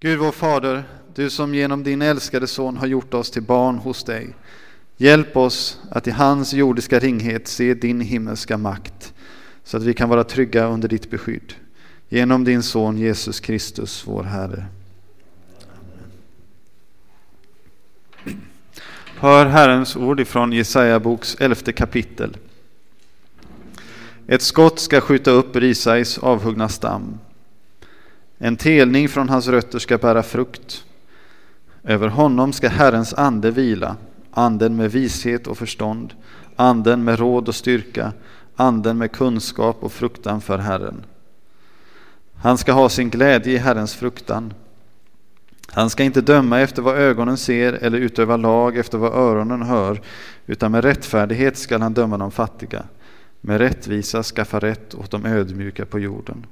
Gud vår Fader, du som genom din älskade Son har gjort oss till barn hos dig. Hjälp oss att i hans jordiska ringhet se din himmelska makt så att vi kan vara trygga under ditt beskydd. Genom din Son Jesus Kristus, vår Herre. Hör Herrens ord ifrån Jesaja boks elfte kapitel. Ett skott ska skjuta upp Risais avhuggna stam. En telning från hans rötter ska bära frukt. Över honom ska Herrens ande vila, anden med vishet och förstånd, anden med råd och styrka, anden med kunskap och fruktan för Herren. Han ska ha sin glädje i Herrens fruktan. Han ska inte döma efter vad ögonen ser eller utöva lag efter vad öronen hör, utan med rättfärdighet skall han döma de fattiga, med rättvisa skaffa rätt åt de ödmjuka på jorden.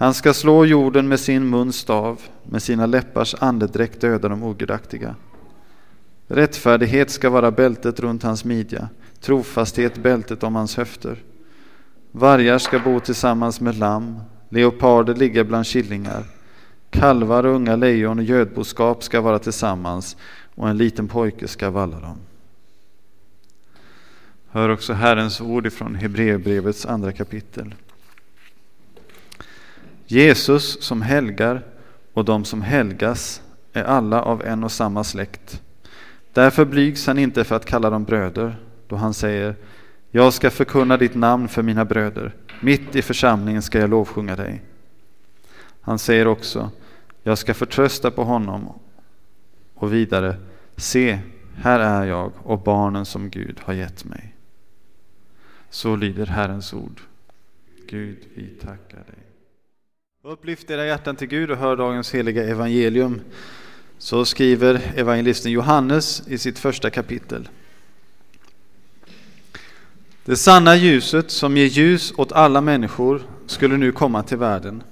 Han ska slå jorden med sin muns stav, med sina läppars andedräkt döda de ogudaktiga. Rättfärdighet ska vara bältet runt hans midja, trofasthet bältet om hans höfter. Vargar ska bo tillsammans med lamm, leoparder ligga bland killingar. Kalvar och unga lejon och gödboskap ska vara tillsammans och en liten pojke ska valla dem. Hör också Herrens ord ifrån Hebreerbrevets andra kapitel. Jesus som helgar och de som helgas är alla av en och samma släkt. Därför blygs han inte för att kalla dem bröder, då han säger Jag ska förkunna ditt namn för mina bröder, mitt i församlingen ska jag lovsjunga dig. Han säger också Jag ska förtrösta på honom och vidare Se, här är jag och barnen som Gud har gett mig. Så lyder Herrens ord. Gud, vi tackar dig. Upplyft era hjärtan till Gud och hör dagens heliga evangelium. Så skriver evangelisten Johannes i sitt första kapitel. Det sanna ljuset som ger ljus åt alla människor skulle nu komma till världen.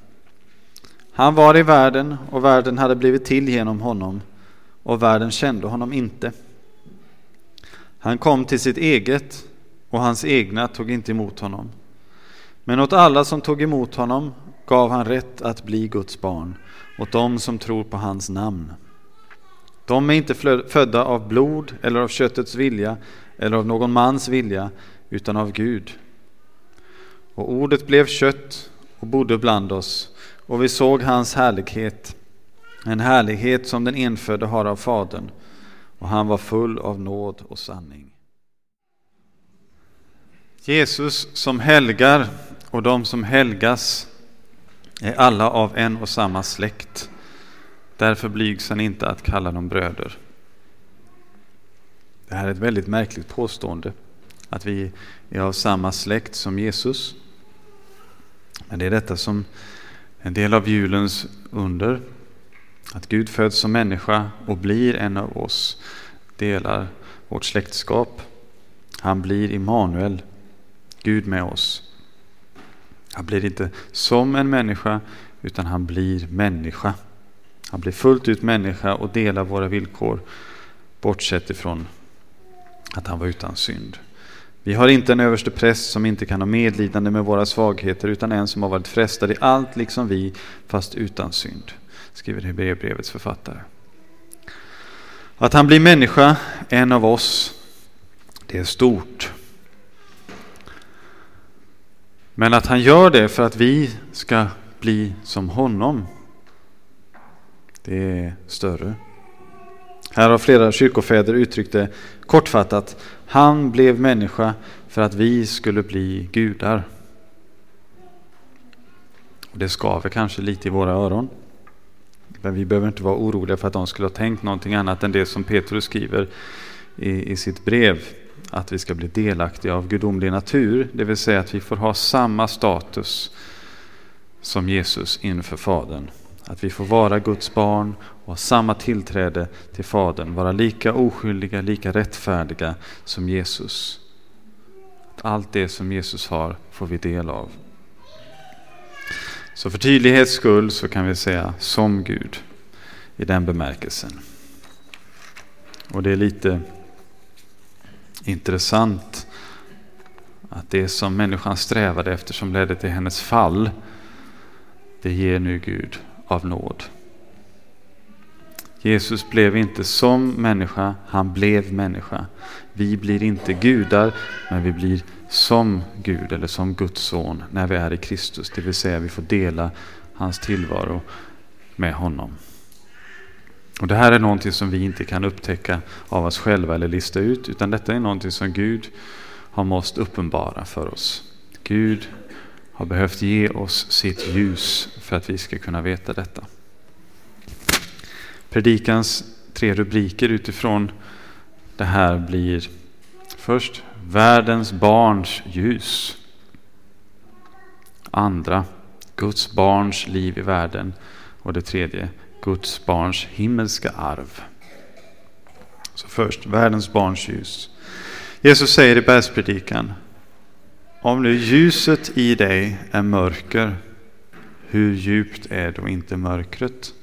Han var i världen och världen hade blivit till genom honom och världen kände honom inte. Han kom till sitt eget och hans egna tog inte emot honom. Men åt alla som tog emot honom gav han rätt att bli Guds barn, åt dem som tror på hans namn. De är inte födda av blod eller av köttets vilja eller av någon mans vilja, utan av Gud. Och ordet blev kött och bodde bland oss, och vi såg hans härlighet, en härlighet som den enfödde har av Fadern, och han var full av nåd och sanning. Jesus som helgar och de som helgas är alla av en och samma släkt. Därför blygs han inte att kalla dem bröder. Det här är ett väldigt märkligt påstående, att vi är av samma släkt som Jesus. Men det är detta som en del av julens under, att Gud föds som människa och blir en av oss, delar vårt släktskap. Han blir Immanuel, Gud med oss. Han blir inte som en människa, utan han blir människa. Han blir fullt ut människa och delar våra villkor, bortsett ifrån att han var utan synd. Vi har inte en överste präst som inte kan ha medlidande med våra svagheter, utan en som har varit frestad i allt liksom vi, fast utan synd, skriver Hebreerbrevets författare. Att han blir människa, en av oss, det är stort. Men att han gör det för att vi ska bli som honom, det är större. Här har flera kyrkofäder uttryckt det kortfattat. Han blev människa för att vi skulle bli gudar. Det skaver kanske lite i våra öron. Men vi behöver inte vara oroliga för att de skulle ha tänkt någonting annat än det som Petrus skriver i, i sitt brev att vi ska bli delaktiga av gudomlig natur, det vill säga att vi får ha samma status som Jesus inför Fadern. Att vi får vara Guds barn och ha samma tillträde till Fadern, vara lika oskyldiga, lika rättfärdiga som Jesus. Att allt det som Jesus har får vi del av. Så för tydlighets skull så kan vi säga som Gud i den bemärkelsen. Och det är lite intressant att det som människan strävade efter som ledde till hennes fall, det ger nu Gud av nåd. Jesus blev inte som människa, han blev människa. Vi blir inte gudar, men vi blir som Gud eller som Guds son när vi är i Kristus. Det vill säga vi får dela hans tillvaro med honom. Och Det här är någonting som vi inte kan upptäcka av oss själva eller lista ut, utan detta är någonting som Gud har måste uppenbara för oss. Gud har behövt ge oss sitt ljus för att vi ska kunna veta detta. Predikans tre rubriker utifrån det här blir först världens barns ljus. Andra, Guds barns liv i världen. Och det tredje, Guds barns himmelska arv. Så först, världens barns ljus. Jesus säger i bergspredikan, om nu ljuset i dig är mörker, hur djupt är då inte mörkret?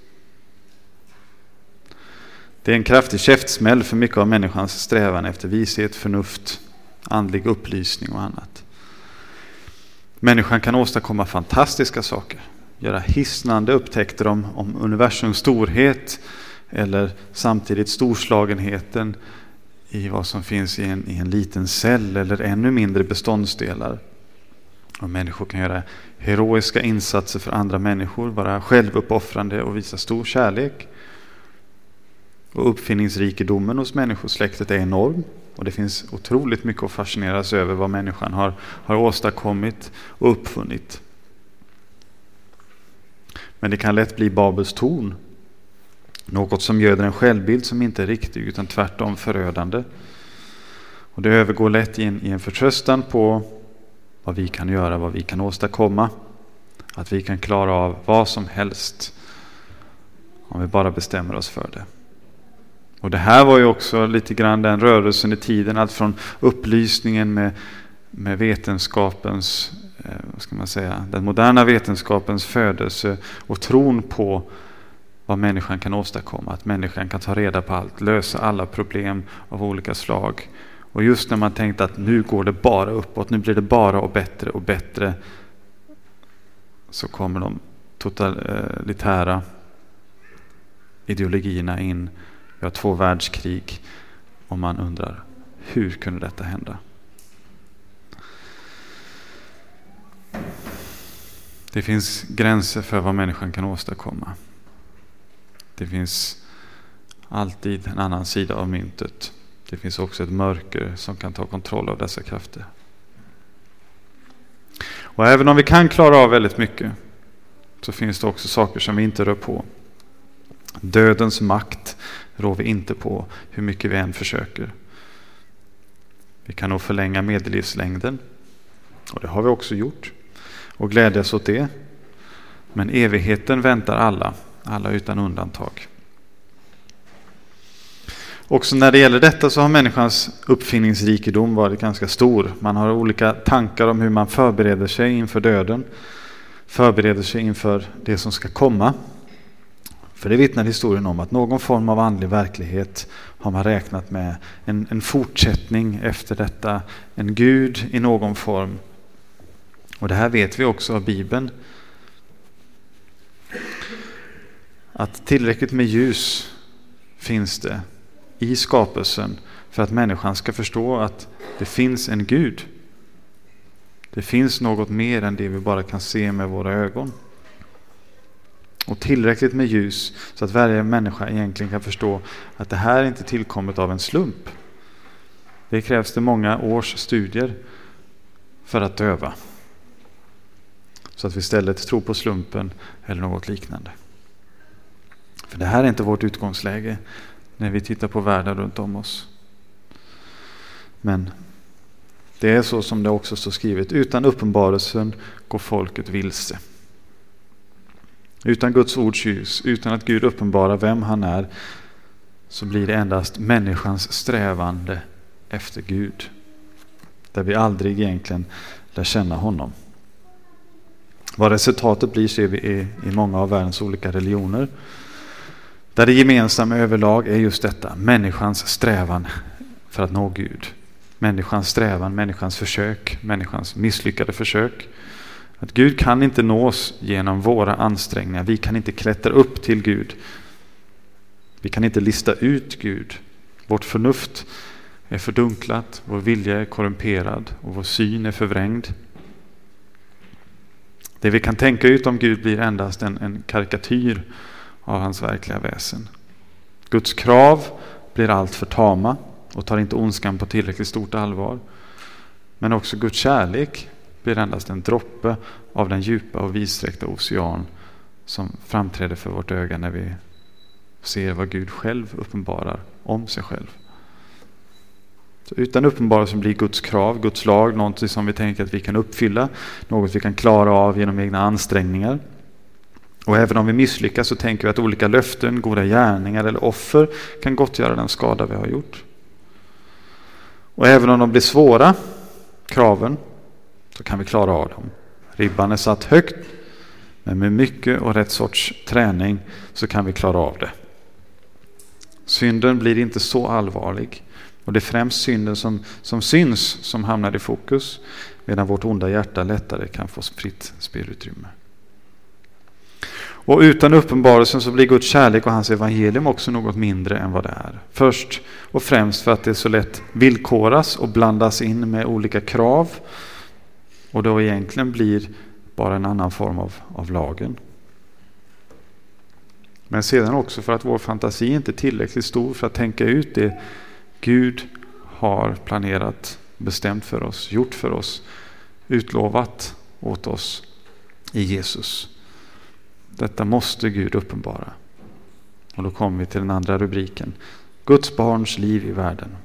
Det är en kraftig käftsmäll för mycket av människans strävan efter vishet, förnuft, andlig upplysning och annat. Människan kan åstadkomma fantastiska saker, göra hisnande upptäckter om, om universums storhet eller samtidigt storslagenheten i vad som finns i en, i en liten cell eller ännu mindre beståndsdelar. Och människor kan göra heroiska insatser för andra människor, vara självuppoffrande och visa stor kärlek. Och uppfinningsrikedomen hos människosläktet är enorm. Och det finns otroligt mycket att fascineras över vad människan har, har åstadkommit och uppfunnit. Men det kan lätt bli Babels torn. Något som göder en självbild som inte är riktig utan tvärtom förödande. Och det övergår lätt i en, i en förtröstan på vad vi kan göra, vad vi kan åstadkomma. Att vi kan klara av vad som helst om vi bara bestämmer oss för det. Och Det här var ju också lite grann den rörelsen i tiden, allt från upplysningen med, med vetenskapens, Eh, vad ska man säga, den moderna vetenskapens födelse och tron på vad människan kan åstadkomma. Att människan kan ta reda på allt, lösa alla problem av olika slag. Och just när man tänkte att nu går det bara uppåt, nu blir det bara och bättre och bättre. Så kommer de totalitära eh, ideologierna in vi har två världskrig och man undrar hur kunde detta hända? Det finns gränser för vad människan kan åstadkomma. Det finns alltid en annan sida av myntet. Det finns också ett mörker som kan ta kontroll av dessa krafter. Och även om vi kan klara av väldigt mycket så finns det också saker som vi inte rör på. Dödens makt rår vi inte på hur mycket vi än försöker. Vi kan nog förlänga medellivslängden och det har vi också gjort och glädjas åt det. Men evigheten väntar alla, alla utan undantag. Också när det gäller detta så har människans uppfinningsrikedom varit ganska stor. Man har olika tankar om hur man förbereder sig inför döden, förbereder sig inför det som ska komma. För det vittnar historien om att någon form av andlig verklighet har man räknat med. En, en fortsättning efter detta. En Gud i någon form. Och det här vet vi också av Bibeln. Att tillräckligt med ljus finns det i skapelsen för att människan ska förstå att det finns en Gud. Det finns något mer än det vi bara kan se med våra ögon och tillräckligt med ljus så att varje människa egentligen kan förstå att det här är inte tillkommet av en slump. Det krävs det många års studier för att döva. Så att vi istället tror på slumpen eller något liknande. För det här är inte vårt utgångsläge när vi tittar på världen runt om oss. Men det är så som det också står skrivet. Utan uppenbarelsen går folket vilse. Utan Guds ords ljus, utan att Gud uppenbarar vem han är, så blir det endast människans strävande efter Gud. Där vi aldrig egentligen lär känna honom. Vad resultatet blir ser vi i, i många av världens olika religioner. Där det gemensamma överlag är just detta, människans strävan för att nå Gud. Människans strävan, människans försök, människans misslyckade försök. Att Gud kan inte nås genom våra ansträngningar. Vi kan inte klättra upp till Gud. Vi kan inte lista ut Gud. Vårt förnuft är fördunklat, vår vilja är korrumperad och vår syn är förvrängd. Det vi kan tänka ut om Gud blir endast en, en karikatyr av hans verkliga väsen. Guds krav blir allt för tama och tar inte ondskan på tillräckligt stort allvar. Men också Guds kärlek blir endast en droppe av den djupa och vidsträckta ocean som framträder för vårt öga när vi ser vad Gud själv uppenbarar om sig själv. Så utan uppenbarelse blir Guds krav, Guds lag, något som vi tänker att vi kan uppfylla, något vi kan klara av genom egna ansträngningar. Och även om vi misslyckas så tänker vi att olika löften, goda gärningar eller offer kan gottgöra den skada vi har gjort. Och även om de blir svåra, kraven, så kan vi klara av dem. Ribban är satt högt, men med mycket och rätt sorts träning så kan vi klara av det. Synden blir inte så allvarlig. Och det är främst synden som, som syns som hamnar i fokus. Medan vårt onda hjärta lättare kan få fritt spelutrymme. Och utan uppenbarelsen så blir Guds kärlek och hans evangelium också något mindre än vad det är. Först och främst för att det så lätt villkoras och blandas in med olika krav. Och då egentligen blir bara en annan form av, av lagen. Men sedan också för att vår fantasi inte är tillräckligt stor för att tänka ut det Gud har planerat, bestämt för oss, gjort för oss, utlovat åt oss i Jesus. Detta måste Gud uppenbara. Och då kommer vi till den andra rubriken. Guds barns liv i världen.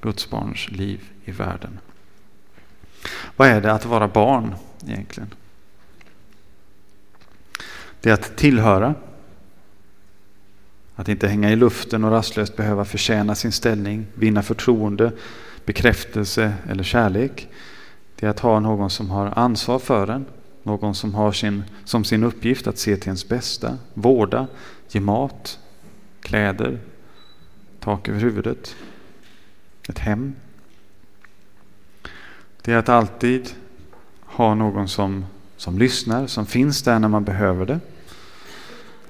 Guds barns liv i världen. Vad är det att vara barn egentligen? Det är att tillhöra. Att inte hänga i luften och rastlöst behöva förtjäna sin ställning, vinna förtroende, bekräftelse eller kärlek. Det är att ha någon som har ansvar för en, någon som har sin, som sin uppgift att se till ens bästa, vårda, ge mat, kläder, tak över huvudet, ett hem. Det är att alltid ha någon som, som lyssnar, som finns där när man behöver det.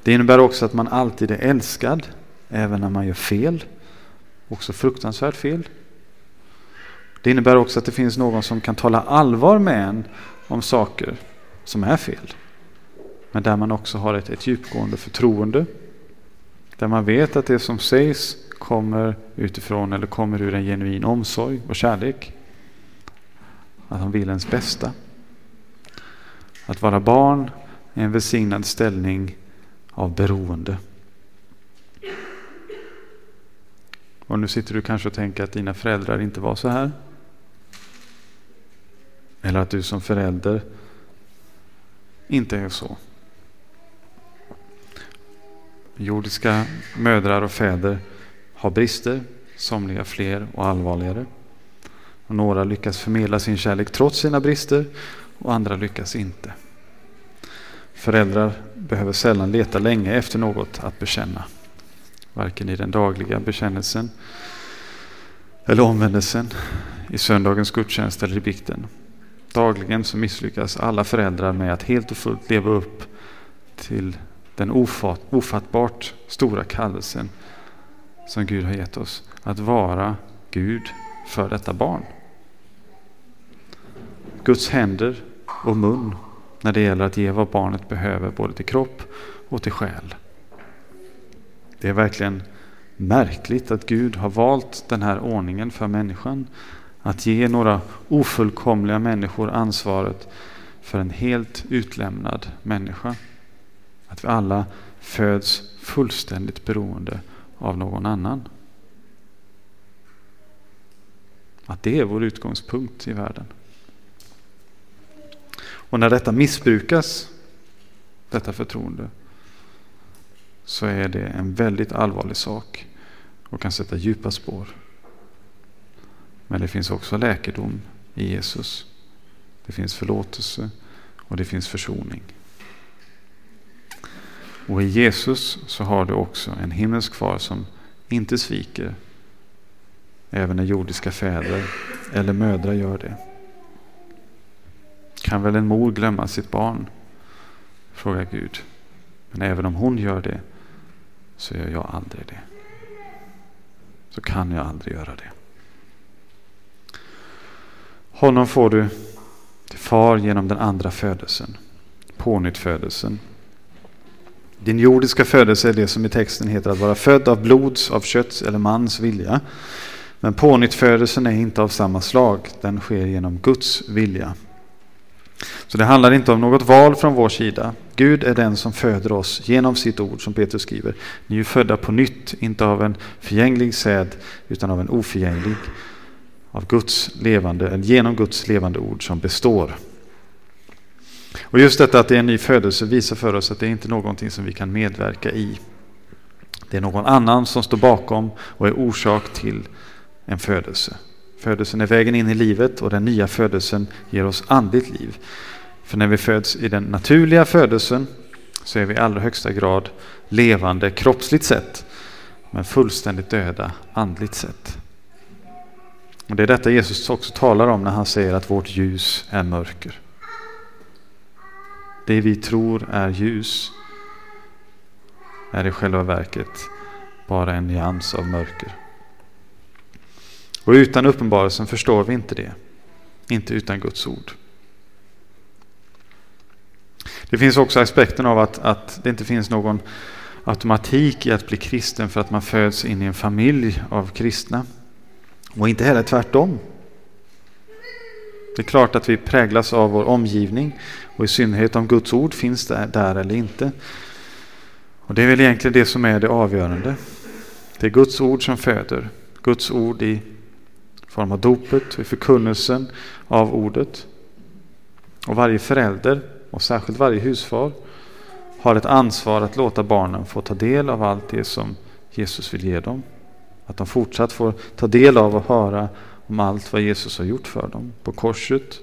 Det innebär också att man alltid är älskad, även när man gör fel. Också fruktansvärt fel. Det innebär också att det finns någon som kan tala allvar med en om saker som är fel. Men där man också har ett, ett djupgående förtroende. Där man vet att det som sägs kommer utifrån eller kommer ur en genuin omsorg och kärlek. Att han vill ens bästa. Att vara barn är en välsignad ställning av beroende. Och nu sitter du kanske och tänker att dina föräldrar inte var så här. Eller att du som förälder inte är så. Jordiska mödrar och fäder har brister, somliga fler och allvarligare. Och några lyckas förmedla sin kärlek trots sina brister och andra lyckas inte. Föräldrar behöver sällan leta länge efter något att bekänna. Varken i den dagliga bekännelsen eller omvändelsen, i söndagens gudstjänst eller i bikten. Dagligen så misslyckas alla föräldrar med att helt och fullt leva upp till den ofatt, ofattbart stora kallelsen som Gud har gett oss. Att vara Gud för detta barn. Guds händer och mun när det gäller att ge vad barnet behöver både till kropp och till själ. Det är verkligen märkligt att Gud har valt den här ordningen för människan. Att ge några ofullkomliga människor ansvaret för en helt utlämnad människa. Att vi alla föds fullständigt beroende av någon annan. Att det är vår utgångspunkt i världen. Och när detta missbrukas, detta förtroende, så är det en väldigt allvarlig sak och kan sätta djupa spår. Men det finns också läkedom i Jesus. Det finns förlåtelse och det finns försoning. Och i Jesus så har du också en himmelsk far som inte sviker även när jordiska fäder eller mödrar gör det. Kan väl en mor glömma sitt barn? Frågar Gud. Men även om hon gör det så gör jag aldrig det. så kan jag aldrig göra det. Honom får du till far genom den andra födelsen, pånyttfödelsen. Din jordiska födelse är det som i texten heter att vara född av blods, av kötts eller mans vilja. Men pånyttfödelsen är inte av samma slag, den sker genom Guds vilja. Så det handlar inte om något val från vår sida. Gud är den som föder oss genom sitt ord, som Petrus skriver. Ni är födda på nytt, inte av en förgänglig säd, utan av en oförgänglig, av Guds levande, eller genom Guds levande ord som består. Och just detta att det är en ny födelse visar för oss att det är inte någonting som vi kan medverka i. Det är någon annan som står bakom och är orsak till en födelse. Födelsen är vägen in i livet och den nya födelsen ger oss andligt liv. För när vi föds i den naturliga födelsen så är vi i allra högsta grad levande kroppsligt sett men fullständigt döda andligt sett. Och Det är detta Jesus också talar om när han säger att vårt ljus är mörker. Det vi tror är ljus är i själva verket bara en nyans av mörker. Och utan uppenbarelsen förstår vi inte det. Inte utan Guds ord. Det finns också aspekten av att, att det inte finns någon automatik i att bli kristen för att man föds in i en familj av kristna. Och inte heller tvärtom. Det är klart att vi präglas av vår omgivning och i synnerhet om Guds ord finns där, där eller inte. Och Det är väl egentligen det som är det avgörande. Det är Guds ord som föder. Guds ord i form av dopet, i förkunnelsen av ordet. Och varje förälder, och särskilt varje husfar, har ett ansvar att låta barnen få ta del av allt det som Jesus vill ge dem. Att de fortsatt får ta del av och höra om allt vad Jesus har gjort för dem på korset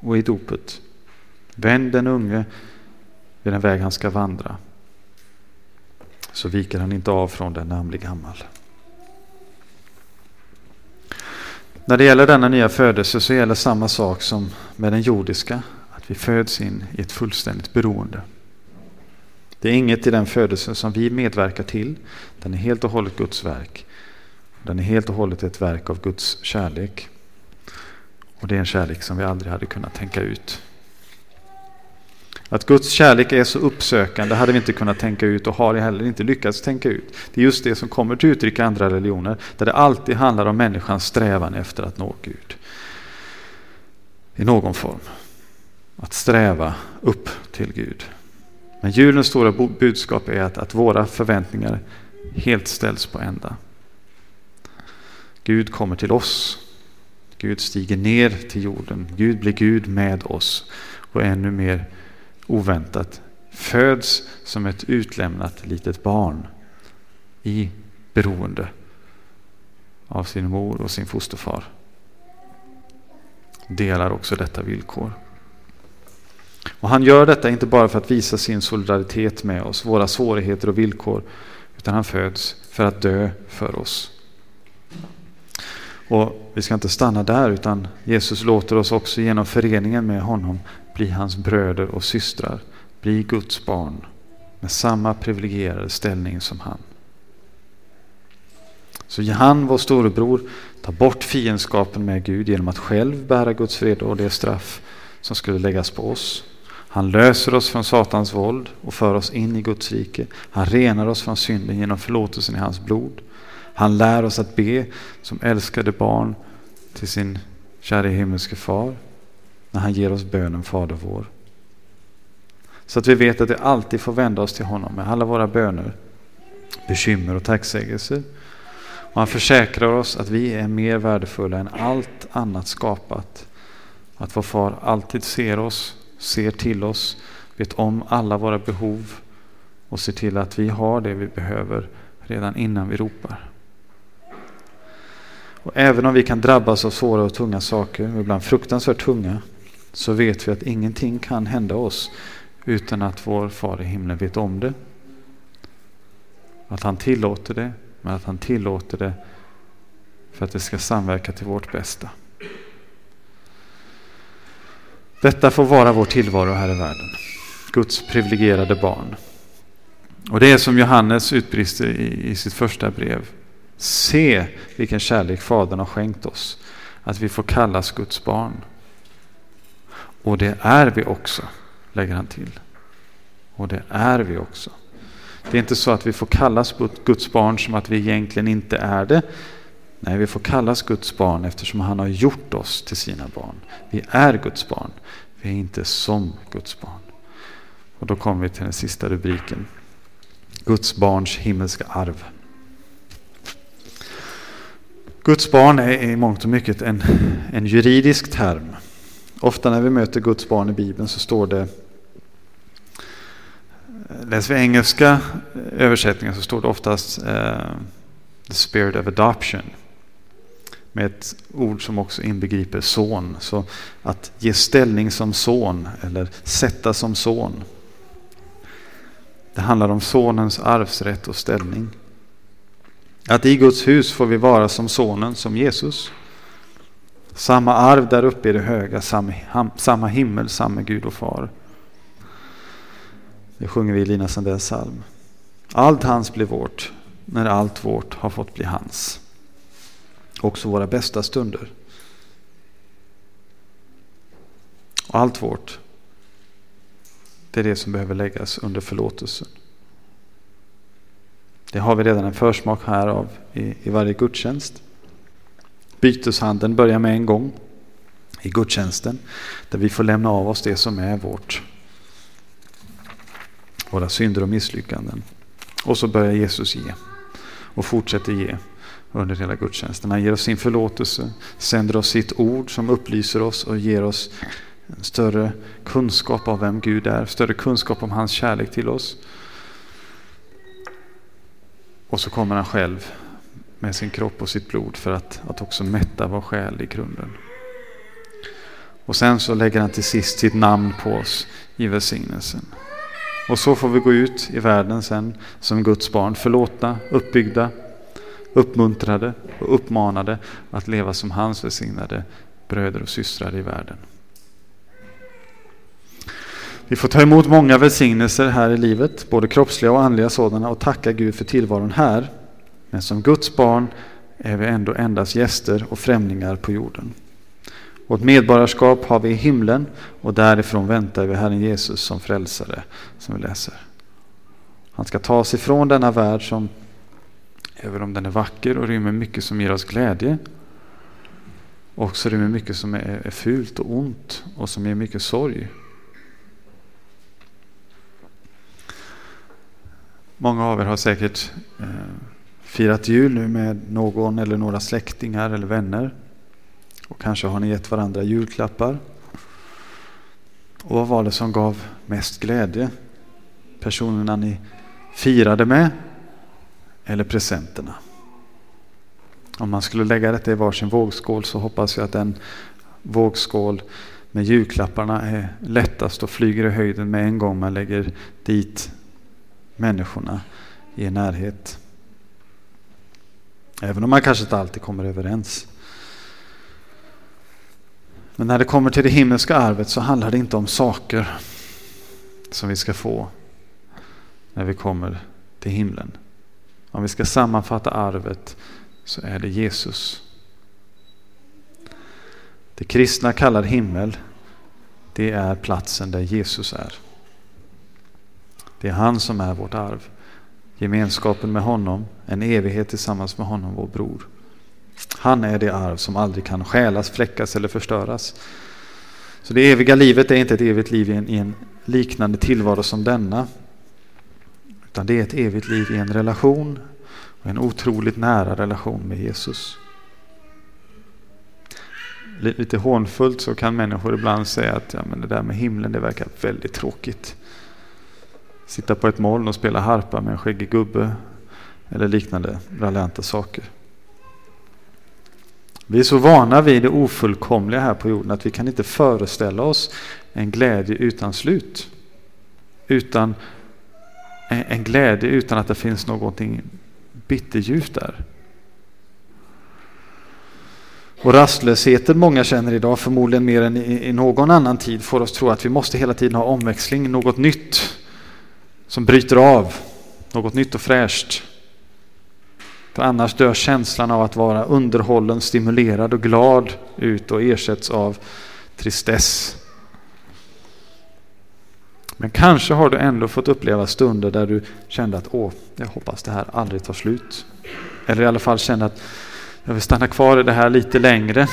och i dopet. Vänd den unge vid den väg han ska vandra så viker han inte av från den när han blir gammal. När det gäller denna nya födelse så gäller samma sak som med den jordiska, att vi föds in i ett fullständigt beroende. Det är inget i den födelsen som vi medverkar till, den är helt och hållet Guds verk. Den är helt och hållet ett verk av Guds kärlek. Och det är en kärlek som vi aldrig hade kunnat tänka ut. Att Guds kärlek är så uppsökande hade vi inte kunnat tänka ut och har heller inte lyckats tänka ut. Det är just det som kommer till uttryck i andra religioner, där det alltid handlar om människans strävan efter att nå Gud. I någon form. Att sträva upp till Gud. Men julens stora budskap är att, att våra förväntningar helt ställs på ända. Gud kommer till oss. Gud stiger ner till jorden. Gud blir Gud med oss. Och ännu mer oväntat föds som ett utlämnat litet barn i beroende av sin mor och sin fosterfar. Delar också detta villkor. Och Han gör detta inte bara för att visa sin solidaritet med oss, våra svårigheter och villkor, utan han föds för att dö för oss. Och Vi ska inte stanna där, utan Jesus låter oss också genom föreningen med honom bli hans bröder och systrar, bli Guds barn med samma privilegierade ställning som han. Så han, vår storebror, tar bort fiendskapen med Gud genom att själv bära Guds fred och det straff som skulle läggas på oss. Han löser oss från Satans våld och för oss in i Guds rike. Han renar oss från synden genom förlåtelsen i hans blod. Han lär oss att be som älskade barn till sin kära himmelske far när han ger oss bönen Fader vår. Så att vi vet att vi alltid får vända oss till honom med alla våra böner, bekymmer och tacksägelser. Och han försäkrar oss att vi är mer värdefulla än allt annat skapat. Att vår far alltid ser oss, ser till oss, vet om alla våra behov och ser till att vi har det vi behöver redan innan vi ropar. Och även om vi kan drabbas av svåra och tunga saker, ibland fruktansvärt tunga, så vet vi att ingenting kan hända oss utan att vår far i himlen vet om det. Att han tillåter det, men att han tillåter det för att det ska samverka till vårt bästa. Detta får vara vår tillvaro här i världen. Guds privilegierade barn. Och det är som Johannes utbrister i, i sitt första brev. Se vilken kärlek Fadern har skänkt oss, att vi får kallas Guds barn. Och det är vi också, lägger han till. Och det är vi också. Det är inte så att vi får kallas Guds barn som att vi egentligen inte är det. Nej, vi får kallas Guds barn eftersom han har gjort oss till sina barn. Vi är Guds barn. Vi är inte som Guds barn. Och då kommer vi till den sista rubriken. Guds barns himmelska arv. Guds barn är i mångt och mycket en, en juridisk term. Ofta när vi möter Guds barn i Bibeln så står det Läser vi engelska översättningar så står det oftast uh, the spirit of adoption. Med ett ord som också inbegriper son. Så att ge ställning som son eller sätta som son. Det handlar om sonens arvsrätt och ställning. Att i Guds hus får vi vara som sonen, som Jesus. Samma arv där uppe i det höga, samma himmel, samma Gud och far. Det sjunger vi i Lina Sandells psalm. Allt hans blir vårt, när allt vårt har fått bli hans. Också våra bästa stunder. Och allt vårt, det är det som behöver läggas under förlåtelsen. Det har vi redan en försmak här av i, i varje gudstjänst. Byteshandeln börjar med en gång i gudstjänsten där vi får lämna av oss det som är vårt. Våra synder och misslyckanden. Och så börjar Jesus ge och fortsätter ge under hela gudstjänsten. Han ger oss sin förlåtelse, sänder oss sitt ord som upplyser oss och ger oss en större kunskap av vem Gud är, större kunskap om hans kärlek till oss. Och så kommer han själv med sin kropp och sitt blod för att, att också mätta vår själ i grunden. Och sen så lägger han till sist sitt namn på oss i välsignelsen. Och så får vi gå ut i världen sen som Guds barn, förlåtna, uppbyggda, uppmuntrade och uppmanade att leva som hans välsignade bröder och systrar i världen. Vi får ta emot många välsignelser här i livet, både kroppsliga och andliga sådana, och tacka Gud för tillvaron här. Men som Guds barn är vi ändå endast gäster och främlingar på jorden. Vårt medborgarskap har vi i himlen och därifrån väntar vi Herren Jesus som frälsare, som vi läser. Han ska ta oss ifrån denna värld som, även om den är vacker och rymmer mycket som ger oss glädje, också rymmer mycket som är, är fult och ont och som ger mycket sorg. Många av er har säkert eh, firat jul nu med någon eller några släktingar eller vänner. Och kanske har ni gett varandra julklappar. Och vad var det som gav mest glädje? Personerna ni firade med eller presenterna? Om man skulle lägga detta i varsin vågskål så hoppas jag att den vågskål med julklapparna är lättast och flyger i höjden med en gång man lägger dit människorna i en närhet. Även om man kanske inte alltid kommer överens. Men när det kommer till det himmelska arvet så handlar det inte om saker som vi ska få när vi kommer till himlen. Om vi ska sammanfatta arvet så är det Jesus. Det kristna kallar himmel, det är platsen där Jesus är. Det är han som är vårt arv. Gemenskapen med honom, en evighet tillsammans med honom, vår bror. Han är det arv som aldrig kan stjälas, fläckas eller förstöras. Så det eviga livet är inte ett evigt liv i en, i en liknande tillvaro som denna. Utan det är ett evigt liv i en relation, och en otroligt nära relation med Jesus. Lite hånfullt så kan människor ibland säga att ja, men det där med himlen det verkar väldigt tråkigt. Sitta på ett moln och spela harpa med en skäggig gubbe eller liknande raljanta saker. Vi är så vana vid det ofullkomliga här på jorden att vi kan inte föreställa oss en glädje utan slut. Utan en glädje utan att det finns någonting bitterljuvt där. Och rastlösheten många känner idag, förmodligen mer än i någon annan tid, får oss tro att vi måste hela tiden ha omväxling, något nytt som bryter av, något nytt och fräscht. För annars dör känslan av att vara underhållen, stimulerad och glad ut och ersätts av tristess. Men kanske har du ändå fått uppleva stunder där du kände att åh, jag hoppas det här aldrig tar slut. Eller i alla fall kände att jag vill stanna kvar i det här lite längre.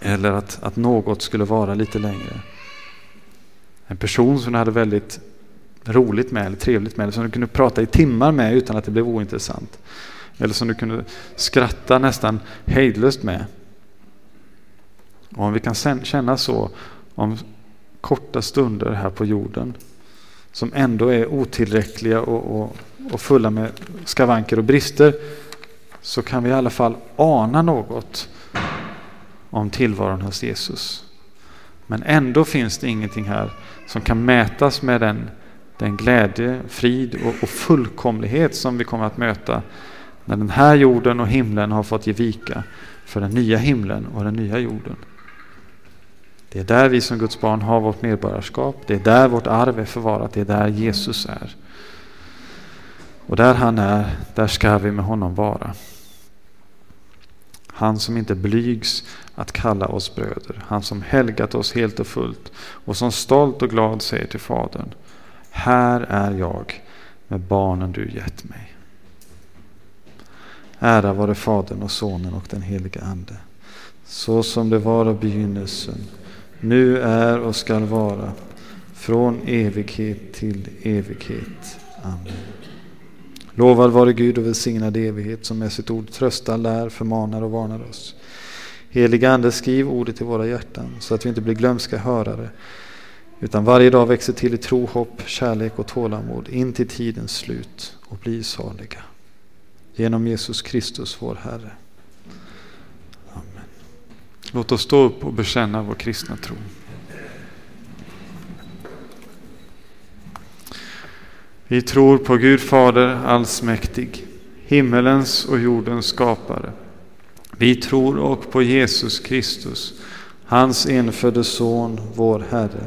Eller att, att något skulle vara lite längre. En person som du hade väldigt roligt med eller trevligt med, eller som du kunde prata i timmar med utan att det blev ointressant. Eller som du kunde skratta nästan hejdlöst med. Och om vi kan känna så om korta stunder här på jorden som ändå är otillräckliga och, och, och fulla med skavanker och brister så kan vi i alla fall ana något om tillvaron hos Jesus. Men ändå finns det ingenting här som kan mätas med den, den glädje, frid och, och fullkomlighet som vi kommer att möta när den här jorden och himlen har fått ge vika för den nya himlen och den nya jorden. Det är där vi som Guds barn har vårt medborgarskap. Det är där vårt arv är förvarat. Det är där Jesus är. Och där han är, där ska vi med honom vara. Han som inte blygs att kalla oss bröder. Han som helgat oss helt och fullt och som stolt och glad säger till Fadern. Här är jag med barnen du gett mig. Ära vare Fadern och Sonen och den helige Ande. Så som det var av begynnelsen nu är och skall vara, från evighet till evighet. Amen. Lovad vare Gud och välsignad evighet som med sitt ord tröstar, lär, förmanar och varnar oss. Heliga Ande, skriv ordet i våra hjärtan så att vi inte blir glömska hörare utan varje dag växer till i tro, hopp, kärlek och tålamod in till tidens slut och blir saliga. Genom Jesus Kristus vår Herre. Amen. Låt oss stå upp och bekänna vår kristna tro. Vi tror på Gud Fader allsmäktig, himmelens och jordens skapare. Vi tror också på Jesus Kristus, hans enfödde Son, vår Herre,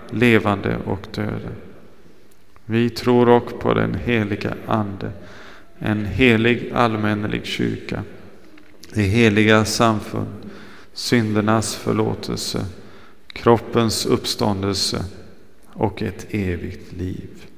levande och döda. Vi tror också på den heliga Ande, en helig allmännelig kyrka, det heliga samfund, syndernas förlåtelse, kroppens uppståndelse och ett evigt liv.